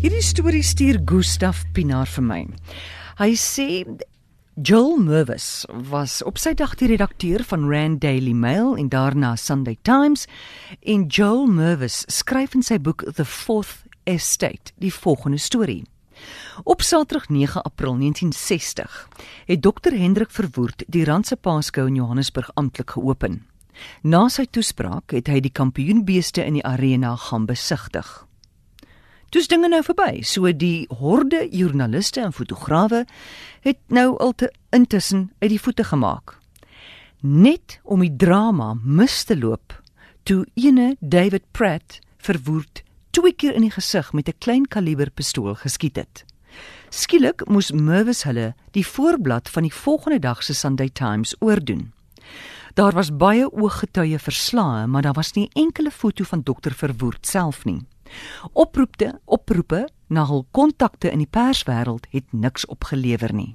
Hierdie storie stuur Gustaf Pinaar vir my. Hy sê Joel Mervis was op sy dag die redakteur van Rand Daily Mail en daarna Sunday Times en Joel Mervis skryf in sy boek The Fourth Estate die volgende storie. Op Saterdag 9 April 1960 het Dr Hendrik Verwoerd die Randse Paaskou in Johannesburg amptelik geopen. Na sy toespraak het hy die kampioenbeeste in die arena gaan besigtig. Dis dinge nou verby. So die horde joernaliste en fotograwe het nou al te intussen uit die voete gemaak. Net om die drama mis te loop toe ene David Pratt verwoed twee keer in die gesig met 'n klein kaliber pistool geskiet het. Skielik moes Mervis hulle die voorblad van die volgende dag se Sunday Times oordoen. Daar was baie ooggetuie verslae, maar daar was nie enkele foto van dokter Verwoerd self nie. Oproepte, oproepe na hul kontakte in die perswêreld het niks opgelewer nie.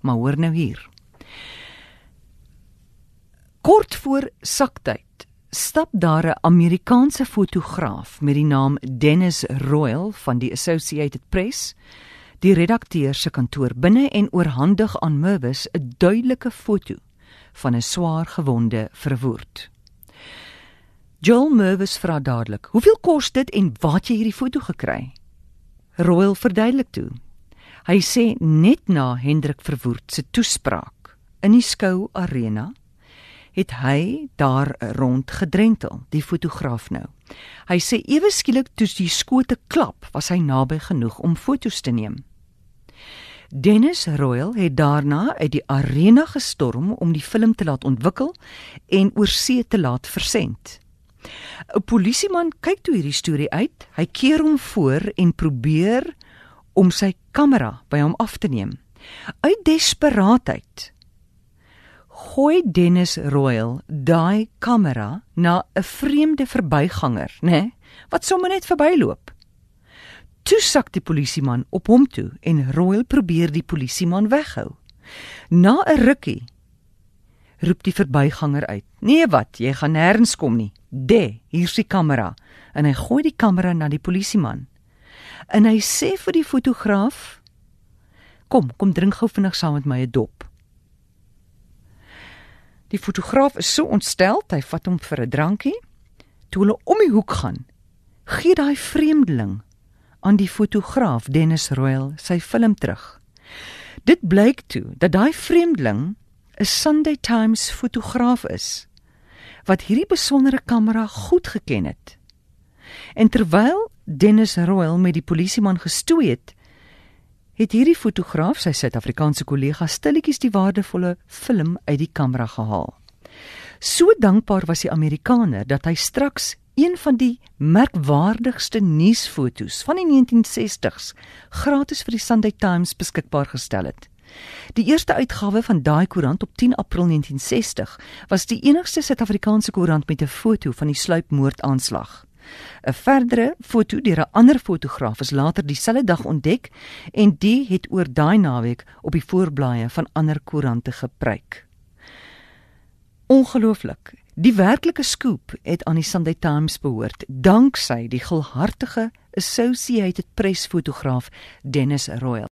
Maar hoor nou hier. Kort voor saktyd stap daar 'n Amerikaanse fotograaf met die naam Dennis Royal van die Associated Press die redakteur se kantoor binne en oorhandig aan Mervis 'n duidelike foto van 'n swaar gewonde verwoerd. Joel Mervis vra dadelik: "Hoeveel kos dit en waar het jy hierdie foto gekry?" Royal verduidelik toe. Hy sê net na Hendrik Verwoerd se toespraak in die skou arena het hy daar rond gedrentel, die fotograaf nou. Hy sê ewe skielik toe die skote klap, was hy naby genoeg om fotos te neem. Dennis Royal het daarna uit die arena gestorm om die film te laat ontwikkel en oor see te laat versend. 'n Polisieman kyk toe hierdie storie uit. Hy keer hom voor en probeer om sy kamera by hom af te neem. Uit desperaatheid gooi Dennis Royal daai kamera na 'n vreemde verbyganger, né, nee, wat sommer net verbyloop. Toe sak die polisieman op hom toe en Royal probeer die polisieman weghou. Na 'n rukkie roep die verbyganger uit: "Nee wat, jy gaan nêrens kom nie. De, hier's die kamera." En hy gooi die kamera na die polisieman. En hy sê vir die fotograaf: "Kom, kom drink gou vinnig saam met my 'n dop." Die fotograaf is so ontstel, hy vat hom vir 'n drankie. Toe hulle om die hoek gaan, gee daai vreemdeling aan die fotograaf Dennis Royal sy film terug. Dit blyk toe dat daai vreemdeling 'n Sunday Times fotograaf is wat hierdie besondere kamera goed geken het. En terwyl Dennis Royal met die polisieman gestoei het, het hierdie fotograaf sy Suid-Afrikaanse kollega stilletjies die waardevolle film uit die kamera gehaal. So dankbaar was die Amerikaner dat hy straks een van die merkwaardigste nuusfoto's van die 1960s gratis vir die Sunday Times beskikbaar gestel het. Die eerste uitgawe van daai koerant op 10 April 1960 was die enigste Suid-Afrikaanse koerant met 'n foto van die sluipmoordaanslag. 'n Verdere foto deur 'n ander fotograaf is later dieselfde dag ontdek en die het oor daai naweek op die voorblaaie van ander koerante gepryk. Ongelooflik. Die werklike skoop het aan die Sunday Times behoort danksy die gulhartige Associated Press fotograaf Dennis Royal.